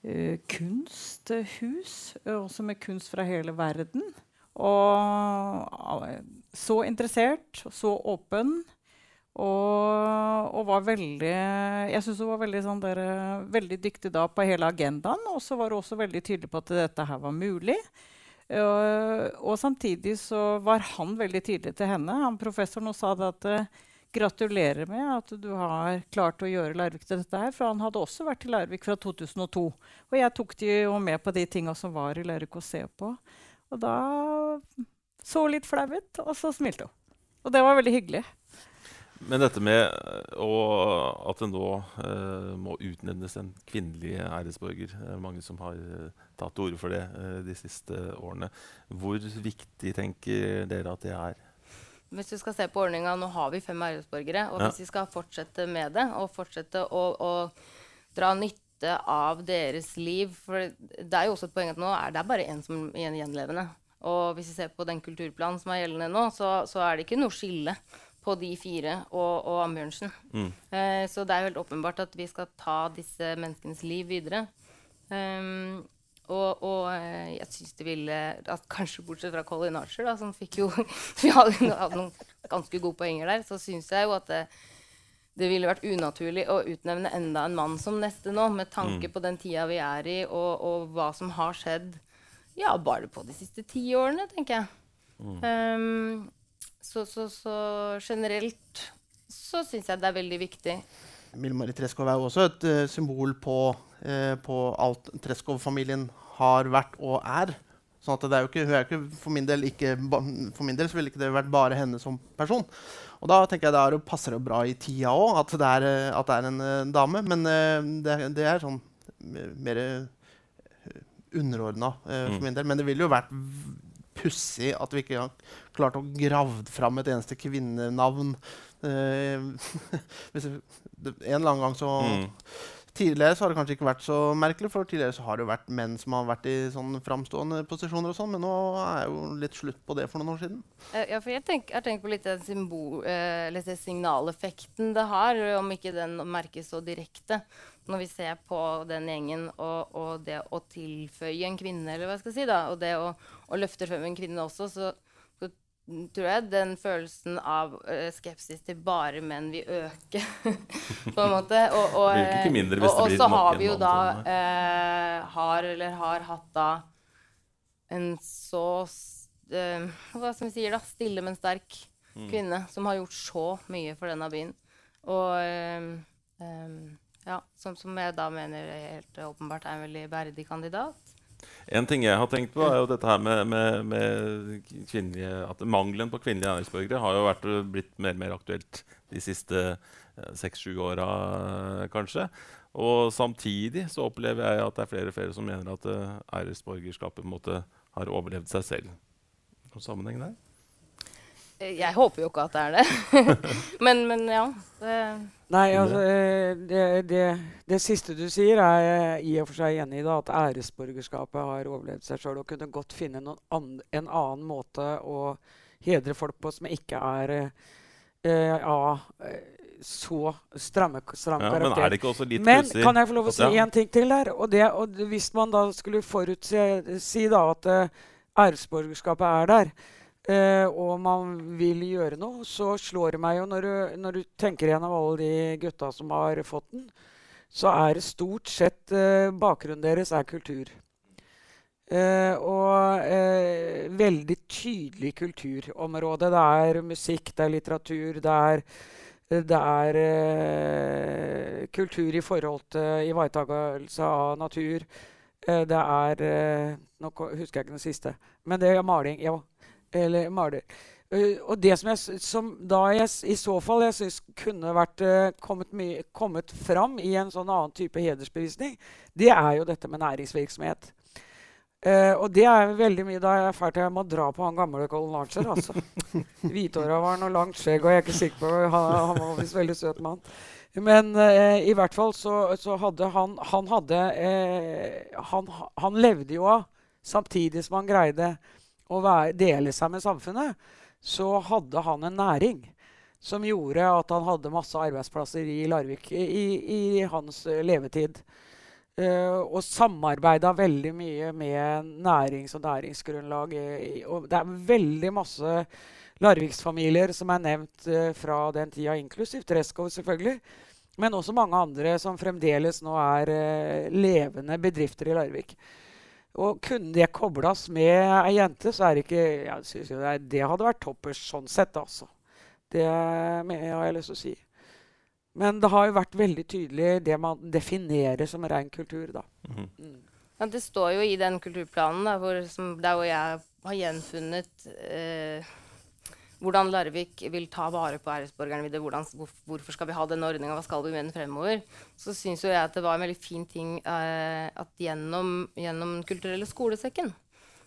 uh, kunsthus. Også med kunst fra hele verden. Og uh, så interessert, så åpen. Og, og var veldig Jeg syns hun var veldig, sånn der, veldig dyktig da på hele agendaen. Og så var hun også veldig tydelig på at dette her var mulig. Uh, og samtidig så var han veldig tydelig til henne. Han professoren og sa at gratulerer med at du har klart å gjøre Larvik til dette her. For han hadde også vært i Larvik fra 2002. Og jeg tok de jo med på de tinga som var i Larvik å se på. Og da så hun litt flau ut, og så smilte hun. Og det var veldig hyggelig. Men dette med eh, å, at det nå eh, må utnevnes en kvinnelig æresborger Det er mange som har eh, tatt til orde for det eh, de siste årene. Hvor viktig tenker dere at det er? Hvis du skal se på ordninga, Nå har vi fem æresborgere. Og Ja. hvis vi skal fortsette med det, og fortsette å, å dra nytte av deres liv For det er jo også et poeng at nå er det bare én som er gjenlevende. Og hvis vi ser på den kulturplanen som er gjeldende nå, så, så er det ikke noe skille på de fire og, og Ambjørnsen. Mm. Eh, så det er jo helt åpenbart at vi skal ta disse menneskenes liv videre. Um, og, og eh, jeg syns det ville at Kanskje bortsett fra Colin Archer, da, som fikk jo Vi hadde, hadde noen ganske gode poenger der. Så syns jeg jo at det, det ville vært unaturlig å utnevne enda en mann som neste nå, med tanke Mm. på den tida vi er i, og, og hva som har skjedd ja, bare på de siste ti årene, tenker jeg. Um, så, så, så generelt så syns jeg det er veldig viktig. Mille Marie Treskov er jo også et uh, symbol på, uh, på alt Treskov-familien har vært og er. Sånn at det er jo ikke, hun er ikke, for, min del ikke, for min del så ville ikke det vært bare henne som person. Og da tenker jeg det er, jo- passer det bra i tida òg at, det er, eh, at det er en uh, dame. Men det, det er sånn mer underordna for Mm. min del. Men det ville jo vært pussig at vi ikke har klart å grave fram et eneste kvinnenavn. Eh, en eller annen gang så Mm. Tidligere så har det kanskje ikke vært så merkelig, for tidligere så har det jo vært menn som har vært i sånn framstående posisjoner, og sånn, men nå er jo litt slutt på det for noen år siden. Eh, Ja, for jeg tenker, jeg tenker på litt den symbol, eh, litt signaleffekten det har, om ikke den merkes så direkte. Når vi ser på den gjengen og, og det å tilføye en kvinne, eller hva jeg skal si, da, og det å, å løfte frem en kvinne også, så, så tror jeg den følelsen av uh, skepsis til bare menn vil øke, på en måte. Og, og, eh, og, og så har vi jo da eh, har, eller har hatt da en så eh, Hva skal vi si da? Stille, men sterk Mm. kvinne som har gjort så mye for denne byen. Og eh, ja, som, som jeg da mener helt åpenbart er en veldig verdig kandidat. En ting jeg har tenkt på, er jo dette her med, med, med kvinnelige, at mangelen på kvinnelige æresborgere har jo vært, blitt mer og mer aktuelt de siste seks-sju åra, kanskje. Og samtidig så opplever jeg at det er flere og flere som mener at eh, æresborgerskapet måte har overlevd seg selv. Noen sammenheng der? Jeg håper jo ikke at det er det. men, men ja. Det, Nei, altså, eh, det, det, det siste du sier, er jeg i og for seg enig i. da, At æresborgerskapet har overlevd seg sjøl og kunne godt finne noen an, en annen måte å hedre folk på som ikke er eh, av eh, så stramme, stram Ja, men er det ikke også litt Men kan jeg få lov å si si ja. en ting til der? Og det, og hvis man da skulle forutsi si da at æresborgerskapet er der, eh, og man vil gjøre noe, så slår det meg jo når du, når du tenker gjennom alle de gutta som har fått den, så er det stort sett eh, bakgrunnen deres er kultur. Eh, og eh, veldig tydelig kulturområde. Det er musikk, det er litteratur, det er det er eh, kultur i forhold til ivaretakelse av natur. Eh, det er eh, Nå husker jeg ikke den siste. Men det er maling. Ja. Eller maler. Uh, og det som, jeg, som da jeg i så fall jeg syns kunne vært uh, kommet, kommet fram i en sånn annen type hedersbevisning, det er jo dette med næringsvirksomhet. Uh, og det er veldig mye da jeg fælt jeg må dra på han gamle Colin Archer. altså. Hvithåra var noe langt skjegg, og jeg er ikke sikker på Han, han var visst veldig søt mann. Men i hvert fall så, så hadde han Han hadde han, han levde jo av, samtidig som han greide være, dele seg med samfunnet, så hadde han en næring som gjorde at han hadde masse arbeidsplasser i Larvik i, i, hans eh, levetid. Uh, og samarbeida veldig mye med nærings- og næringsgrunnlag. i- og det er veldig masse Larviksfamilier som er nevnt uh, fra den tida, inklusiv Treskov selvfølgelig. Men også mange andre som fremdeles nå er uh, levende bedrifter i Larvik. Og kunne det kobles med ei jente, så er det ikke jeg synes jo det, er, det hadde vært toppers sånn sett, altså. Det har jeg lyst til å si. Men det har jo vært veldig tydelig det man definerer som ren kultur, da. Mm. Mm. ja, det står jo i den kulturplanen da, hvor, som, der hvor jeg har gjenfunnet eh, hvordan Larvik vil ta vare på æresborgerne videre. Hvordan, hvor, hvorfor skal vi ha denne ordninga, hva skal vi med den fremover? Så syns jo jeg at det var en veldig fin ting eh, at gjennom, Den kulturelle skolesekken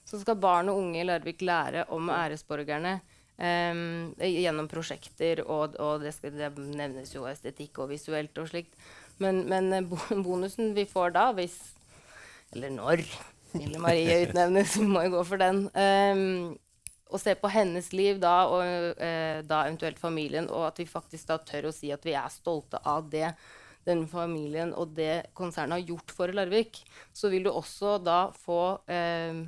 så skal barn og unge i Larvik lære om æresborgerne eh, gjennom prosjekter, og, og det, skal, det nevnes jo estetikk og visuelt og slikt. Men, men eh, bonusen vi får da, hvis Eller når Mille Marie utnevnes, vi må jo gå for den. Um, å se på hennes liv da, og eh, da eventuelt familien, og at vi faktisk da tør å si at vi er stolte av det den familien og det konsernet har gjort for Larvik, så vil du også da få eh,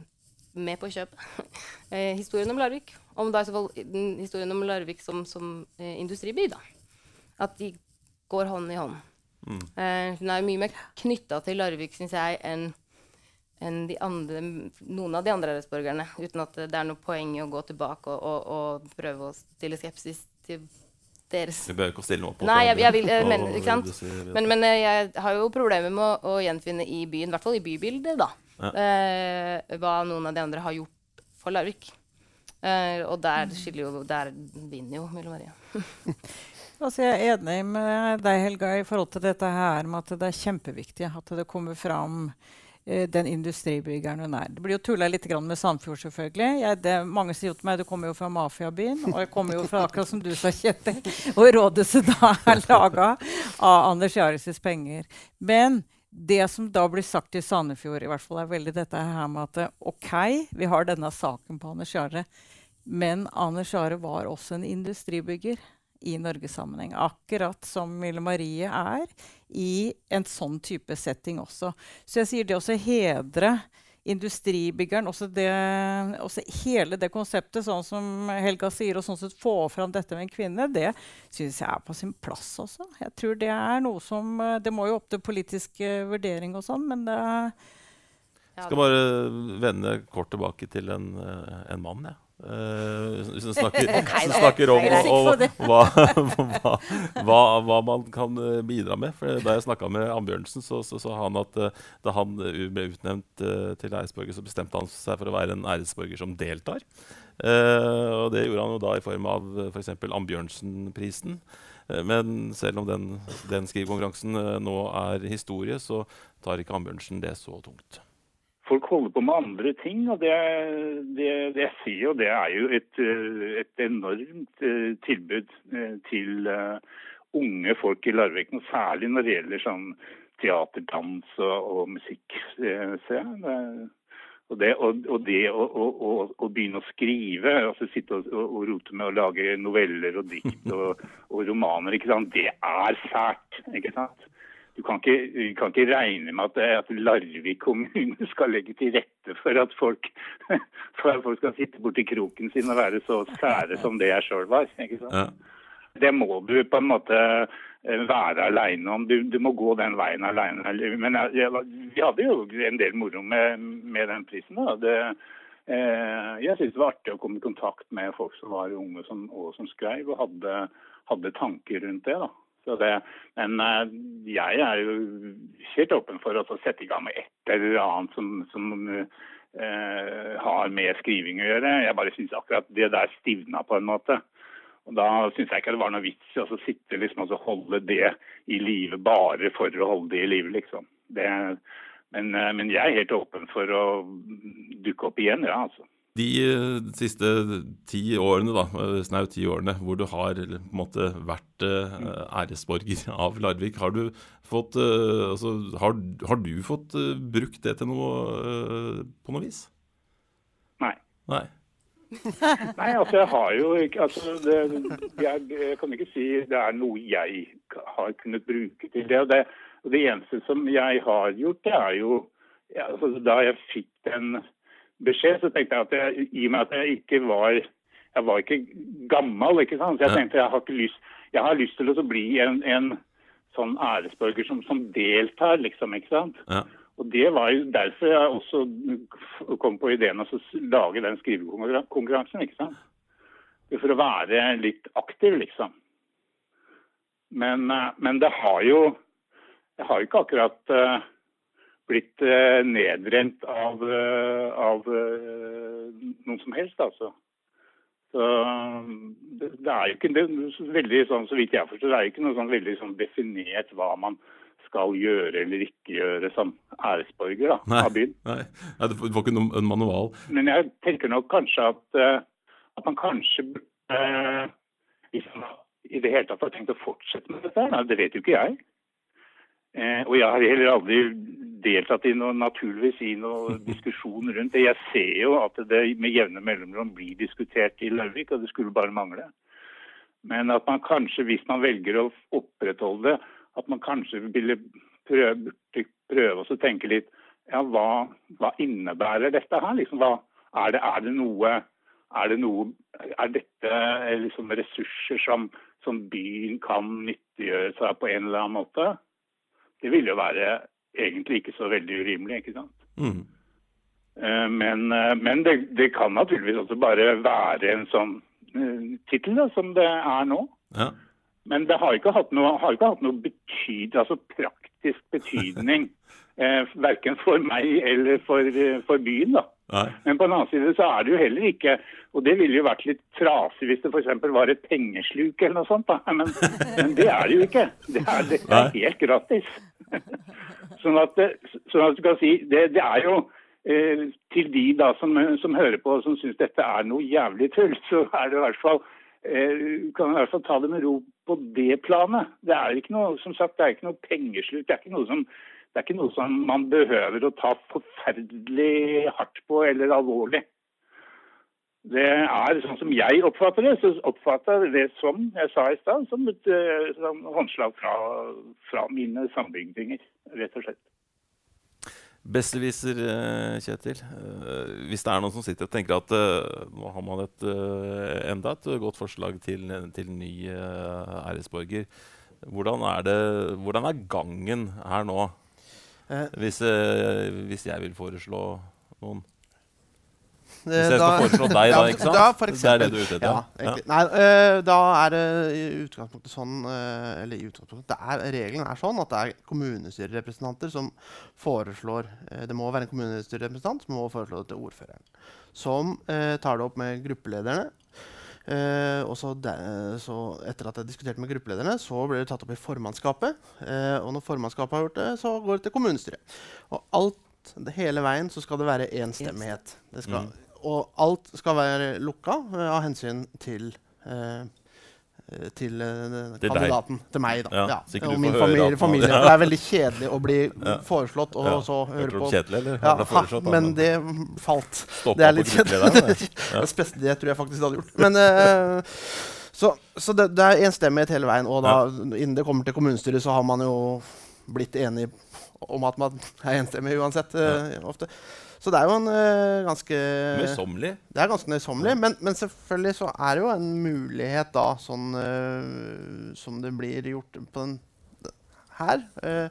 med på kjøpet eh, historien om Larvik. Om da i så fall historien om Larvik som, som eh, industriby. da. At de går hånd i hånd. Mm. Eh, hun er mye mer knytta til Larvik, syns jeg, enn enn de andre, noen av de andre RS-borgerne. Uten at det er noe poeng i å gå tilbake og, og, og prøve å stille skepsis til deres Vi behøver ikke å stille noe opp Nei, jeg, jeg vil, eh, men, ikke sant? du Men, men eh, jeg har jo problemer med å, å gjenfinne i byen, i hvert fall i bybildet, da, Ja. eh, hva noen av de andre har gjort for Larvik. Eh, og der skiller jo Der vinner jo Mille Maria. Altså, jeg er enig med deg, Helga, i forhold til dette her med at det er kjempeviktig at det kommer fram den industribyggeren hun er. Det blir jo tulla litt med Sandfjord, selvfølgelig. Jeg, det, mange sier til meg du kommer jo fra mafiabyen. Og jeg kommer jo fra akkurat som du sa, Kjetil. Og rådhuset da er laga av Anders Jaris' penger. Men det som da blir sagt i Sandefjord, i hvert fall er veldig dette her med at OK, vi har denne saken på Anders Jare, men Anders Jare var også en industribygger i norgessammenheng. Akkurat som Mille Marie er i en sånn type setting også. Så jeg sier det også hedre industribyggeren, også, det, også hele det konseptet, sånn som Helga sier, og sånn sett få fram dette med en kvinne, det syns jeg er på sin plass også. Jeg tror det er noe som eh, Det må jo opp til politisk eh, vurdering og sånn, men det jeg skal bare vende kort tilbake til en, eh, en mann, jeg. Eh, hvis en snakker, okay, snakker om og, og, hva, hva, hva, man kan eh, bidra med. For Da jeg snakka med Ambjørnsen, så sa han at uh, da han ble utnevnt uh, til æresborger, så bestemte han seg for å være en æresborger som deltar. Og det gjorde han jo da i form av f.eks. For Ambjørnsen-prisen. Men selv om den, den skrivekonkurransen nå er historie, så tar ikke Ambjørnsen det så tungt. Folk holder på med andre ting, og det, det, det jeg sier jo, det er jo et, eh, et enormt eh, tilbud eh, til unge folk i Larvik, og særlig når det gjelder sånn teater, dans og, og musikk. ser jeg. Og det, og, og det å, å, å, begynne å skrive, altså sitte og, og, rote med å lage noveller og dikt og romaner, ikke sant? det er sært. ikke sant? Du kan ikke, du kan ikke regne med at, at Larvik kommune skal legge til rette for at folk, for at folk skal sitte borti kroken sin og være så sære som det jeg sjøl var. ikke sant? Ja. Det må du på en måte eh, være aleine om. Du, du må gå den veien aleine. Men jeg, jeg, vi hadde jo en del moro med, med den prisen. da. Det, eh, jeg syntes det var artig å komme i kontakt med folk som var unge som, og som skrev, og hadde, hadde tanker rundt det. da. Så det, men eh, jeg er jo helt åpen for å sette i gang med et eller annet som, som eh, har med skriving å gjøre. Jeg bare syns akkurat det der stivna på en måte. Og Da syns jeg ikke det var noe vits i å sitte liksom og holde det i live bare for å holde det i live, liksom. Det, men, eh, men jeg er helt åpen for å dukke opp igjen, ja, altså. De eh, siste ti årene, da, eh, snaut ti årene, hvor du har på en måte vært eh, æresborger av Larvik, har du fått eh, altså, har, har du fått eh, brukt det til noe eh, på noe vis? Nei. Nei. Nei, altså jeg har jo ikke altså det, jeg, jeg kan ikke si det er noe jeg har kunnet bruke til det. Og det, og det eneste som jeg har gjort, det er jo ja, altså, Da jeg fikk den beskjed, så tenkte jeg at jeg, i og med at jeg ikke var jeg var ikke gammel, ikke sant? så jeg tenkte jeg har ikke lyst jeg har lyst til å bli en, en sånn æresborger som, som deltar, liksom. ikke sant? Ja. Og Det var jo derfor jeg også kom på ideen å lage den skrivekonkurransen. ikke sant? For å være litt aktiv, liksom. Men, eh, men det har jo Jeg har jo ikke akkurat eh, blitt eh, nedrent av, eh, av eh, noen som helst, altså. Så det, er jo ikke det, veldig sånn, så vidt jeg forstår, det er jo ikke noe sånn veldig sånn definert hva man skal gjøre eller ikke gjøre som æresborger da, Nei. av byen. Nei. Nei, det var ikke en manual. Men jeg tenker nok kanskje at, at man kanskje eh, i det hele tatt har tenkt å fortsette med dette, her, det vet jo ikke jeg. Eh, og jeg har heller aldri deltatt i noe, naturligvis i noe diskusjon rundt det. Jeg ser jo at det med jevne mellomrom blir diskutert i Larvik, og det skulle bare mangle. Men at man kanskje, hvis man velger å opprettholde det, at man kanskje ville prøve, prøve å tenke litt ja, hva, hva innebærer dette her? Liksom, hva, er, det, er det noe Er, det noe, er dette eh, liksom ressurser som, som byen kan nyttiggjøre seg på en eller annen måte? Det ville jo være egentlig ikke så veldig urimelig, ikke sant? Mm. Eh, Men, eh, men det, det kan naturligvis også bare være en sånn uh, tittel som det er nå. Ja. Men det har ikke hatt noe, har ikke hatt noe betyd, altså praktisk betydning. eh, verken for meg eller for, eh, for byen. da. Nei. Men på den annen side så er det jo heller ikke Og det ville jo vært litt trasig hvis det f.eks. var et pengesluk eller noe sånt. da. Men, men det er det jo ikke. Det er, det er helt gratis. Sånn at, sånn at du kan si Det, det er jo eh, til de da som, som hører på og som syns dette er noe jævlig tull, så er det i hvert fall eh, kan i hvert fall ta det med ro på det planet. Det er ikke noe som sagt, det er ikke noe pengesluk. Det er ikke noe som, det er ikke noe som man behøver å ta forferdelig hardt på eller alvorlig. Det er sånn som jeg oppfatter det, så oppfatter jeg det som jeg sa i stad, som et eh, som håndslag fra, fra mine sambygdinger, rett og slett. Besserwisser, eh, Kjetil. Eh, Hvis det er noen som sitter og tenker at nå har man et, enda et godt forslag til, til ny æresborger, hvordan er, det, hvordan er gangen her nå? Eh, Hvis, eh, hvis jeg vil foreslå noen. Eh, Hvis jeg skal foreslå deg, da, ikke sant? da, for det er det du er ute etter? Ja. Nei, eh, da er det i utgangspunktet sånn eh, Eller i utgangspunktet det er, Regelen er sånn at det er kommunestyrerepresentanter som foreslår eh, Det må være en kommunestyrerepresentant som må foreslå det til ordføreren. Som tar det opp med gruppelederne. Eh, og så, de, så Etter at jeg diskuterte med gruppelederne, så ble det tatt opp i formannskapet. Eh, og når formannskapet har gjort det, så går det til kommunestyret. Og alt, det, hele veien så skal det være enstemmighet. Det skal, Mm. Og alt skal være lukka eh, av hensyn til eh, til eh, Til deg. kandidaten. Til meg, da. Ja, Ja. Og min familie. familie. Det er veldig kjedelig å bli foreslått og så høre på Kjedelig, da? men det falt. Stoppa Det er litt kjedelig. det. Tror jeg faktisk det hadde gjort. Men, uh, så så det, det er enstemmighet hele veien. Og da, innen det kommer til kommunestyret, så har man jo blitt enig om at man er enstemmig uansett. eh, ofte. Så det er jo en uh, ganske Møysommelig. det er ganske nøysommelig, men, men selvfølgelig så er det jo en mulighet da, sånn uh, som det blir gjort på den her. Uh,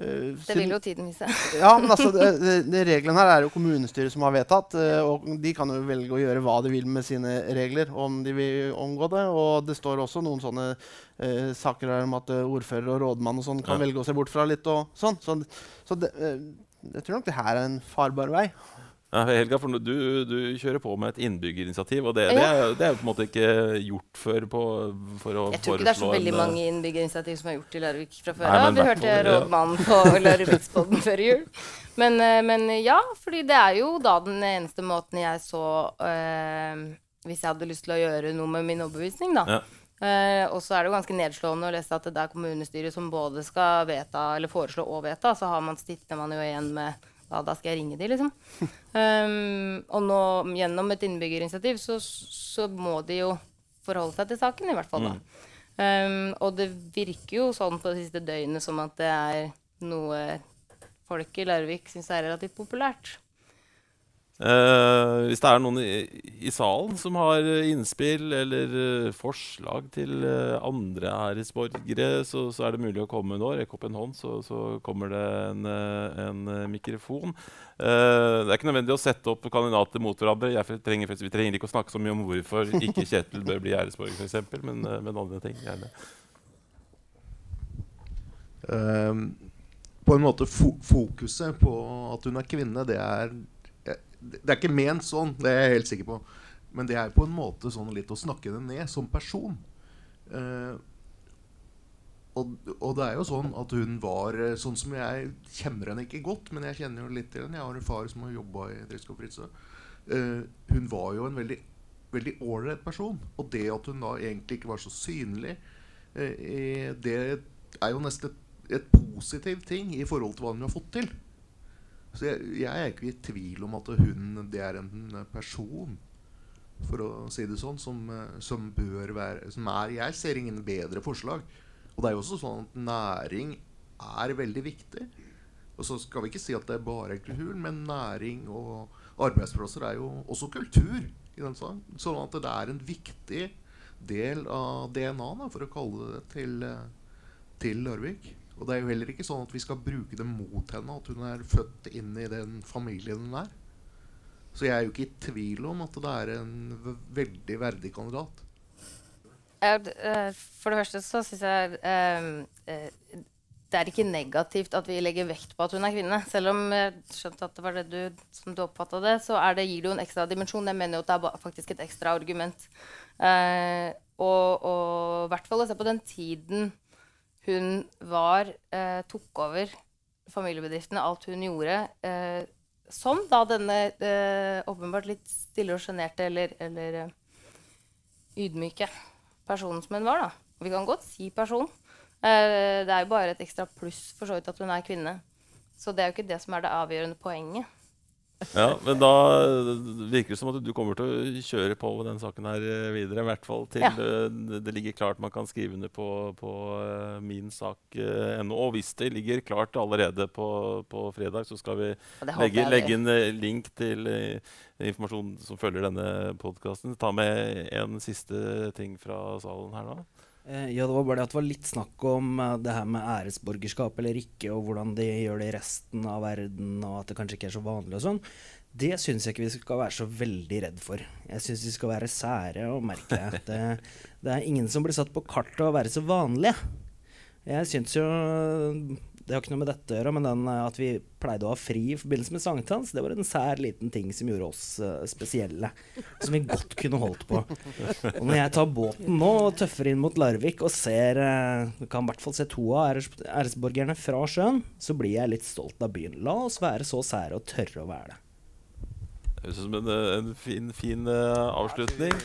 eh, Det vil jo tiden vise. ja, men altså, det, det, det reglene her er jo kommunestyret som har vedtatt. og De kan jo velge å gjøre hva de vil med sine regler, om de vil omgå det. Og det står også noen sånne eh, saker her om at ordfører og rådmann og sånn kan Ja. velge å se bort fra litt. og sånn. Så, så det, jeg tror nok det her er en farbar vei. Ja, Helga, for du, du kjører på med et innbyggerinitiativ, og det, det, er, det er på en måte ikke gjort før på, for å Jeg tror ikke det er så veldig en, mange innbyggerinitiativ som er gjort i Larvik fra før Nei, av. Vi hørte ja. rådmannen på Larviksboden før jul. Men, eh, men ja, fordi det er jo da den eneste måten jeg så øh, Hvis jeg hadde lyst til å gjøre noe med min overbevisning, da. Ja. Eh, og så er det jo ganske nedslående å lese at det er kommunestyret som både skal vedta, eller foreslå og vedta, så har man, sitter man jo igjen med ja, da skal jeg ringe de, liksom. Um, og nå gjennom et innbyggerinitiativ så, så må de jo forholde seg til saken, i hvert fall. da. Um, og det virker jo sånn på det siste døgnet som at det er noe folk i Larvik syns er relativt populært. Eh, hvis det er noen i, i salen som har eh, innspill eller uh, forslag til uh, andre æresborgere, så, så er det mulig å komme nå. Rekk opp en hånd, så, så kommer det en, en mikrofon. Det er ikke nødvendig å sette opp kandidater mot hverandre. Jeg trenger, vi trenger ikke å snakke så mye om hvorfor ikke Kjetil bør bli æresborger, f.eks., men, men andre ting. gjerne. Um, på en måte fo fokuset på at hun er kvinne, det er Det er ikke ment sånn, det er jeg helt sikker på. Men det er på en måte sånn litt å snakke det ned som person. Eh, og, og det er jo sånn at hun var eh, sånn som jeg kjenner henne ikke godt, men jeg kjenner jo litt til henne. Jeg har en far som har jobba i Drisko Fritzøe. Eh, hun var jo en veldig veldig ålreit person. Og det at hun da egentlig ikke var så synlig, eh, det er jo nesten et, et positiv ting i forhold til hva hun har fått til. Så jeg, jeg er ikke i tvil om at hun det er en person, for å si det sånn, som, som bør være som er, Jeg ser ingen bedre forslag. Og det er jo også sånn at næring er veldig viktig. Og så skal vi ikke si at det er bare kultur, men næring og arbeidsplasser er jo også kultur i den sang. Sånn at det er en viktig del av DNA, for å kalle det til, til Larvik. Og det er jo heller ikke sånn at vi skal bruke det mot henne, at hun er født inn i den familien hun er. Så jeg er jo ikke i tvil om at det er en veldig verdig kandidat. Eh, for det første så syns jeg eh, eh, det er ikke negativt at vi legger vekt på at hun er kvinne. Selv om jeg skjønte at det var det du, som du oppfatta det, så det, gir det jo en ekstra dimensjon. Jeg mener jo at det er faktisk et ekstra argument. Og i hvert fall å se på den tiden hun var eh, tok over familiebedriftene, alt hun gjorde, eh, som da denne eh, åpenbart litt stille og sjenerte eller, eller eh, ydmyke personen som hun var. da. Vi kan godt si person. Eh, det er jo bare et ekstra pluss for så vidt at hun er kvinne. Så det er jo ikke det som er det avgjørende poenget. Ja, men da virker det som at du kommer til å kjøre på med den saken her eh, videre. I hvert fall til ja. det, det, ligger klart man kan skrive under på, på min sak uh, Og hvis det ligger klart allerede på, på fredag, så skal vi legge, legge inn link til informasjon som følger denne podkasten. Ta med en siste ting fra salen her nå. Eh, ja, det var bare det at det var litt snakk om uh, det her med æresborgerskap eller ikke, og hvordan de gjør det i resten av verden, og at det kanskje ikke er så vanlig og sånn. Det syns jeg ikke vi skal være så veldig redd for. Jeg syns vi skal være sære og merkelige. Det, det er ingen som blir satt på kartet å være så vanlige. Jeg syns jo det har ikke noe med dette å gjøre, men den, eh, at vi pleide å ha fri i forbindelse med sankthans, det var en sær liten ting som gjorde oss uh, spesielle. Som vi godt kunne holdt på. Og når jeg tar båten nå og tøffer inn mot Larvik og ser uh, kan i hvert fall se to av æres, æresborgerne fra sjøen, så blir jeg litt stolt av byen. La oss være så sære og tørre å være det. Det høres ut som en, en fin, fin uh, avslutning.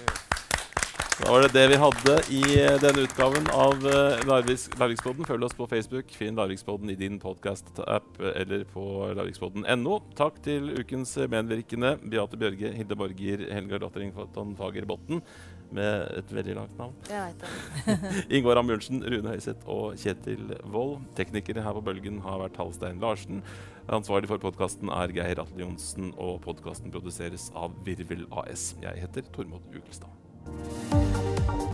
Da var det det vi hadde i eh, denne utgaven av Larviksboden. Følg oss på Facebook. Finn Larviksboden i din podkast-app eller på larviksboden.no. Takk til ukens medvirkende Beate Bjørge, Hilde Borger, Helga Lottering Fager Botten med et veldig langt navn. Ingvar Ambjørnsen, Rune Høiseth og Kjetil Wold. Teknikere her på Bølgen har vært Halstein Larsen. Ansvarlig for podkasten er Geir Atle Johnsen, og podkasten produseres av Virvel AS. Jeg heter Tormod Ugelstad. Thank you.